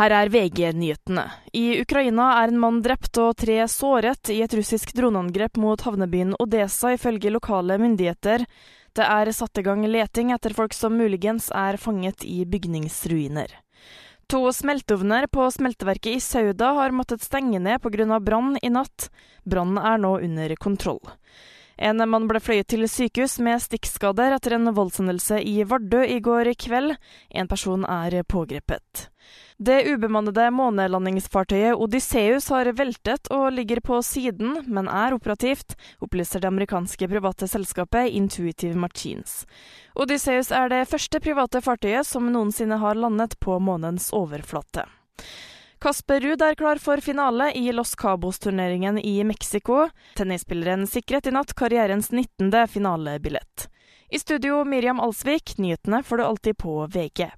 Her er VG-nyhetene. I Ukraina er en mann drept og tre såret i et russisk droneangrep mot havnebyen Odesa, ifølge lokale myndigheter. Det er satt i gang leting etter folk som muligens er fanget i bygningsruiner. To smelteovner på smelteverket i Sauda har måttet stenge ned pga. brann i natt. Brannen er nå under kontroll. En mann ble fløyet til sykehus med stikkskader etter en voldshendelse i Vardø i går kveld. En person er pågrepet. Det ubemannede månelandingsfartøyet Odysseus har veltet og ligger på siden, men er operativt, opplyser det amerikanske private selskapet Intuitive Machines. Odysseus er det første private fartøyet som noensinne har landet på månens overflate. Kasper Ruud er klar for finale i Los Cabos-turneringen i Mexico. Tennisspilleren sikret i natt karrierens 19. finalebillett. I studio Miriam Alsvik, nyhetene får du alltid på VG.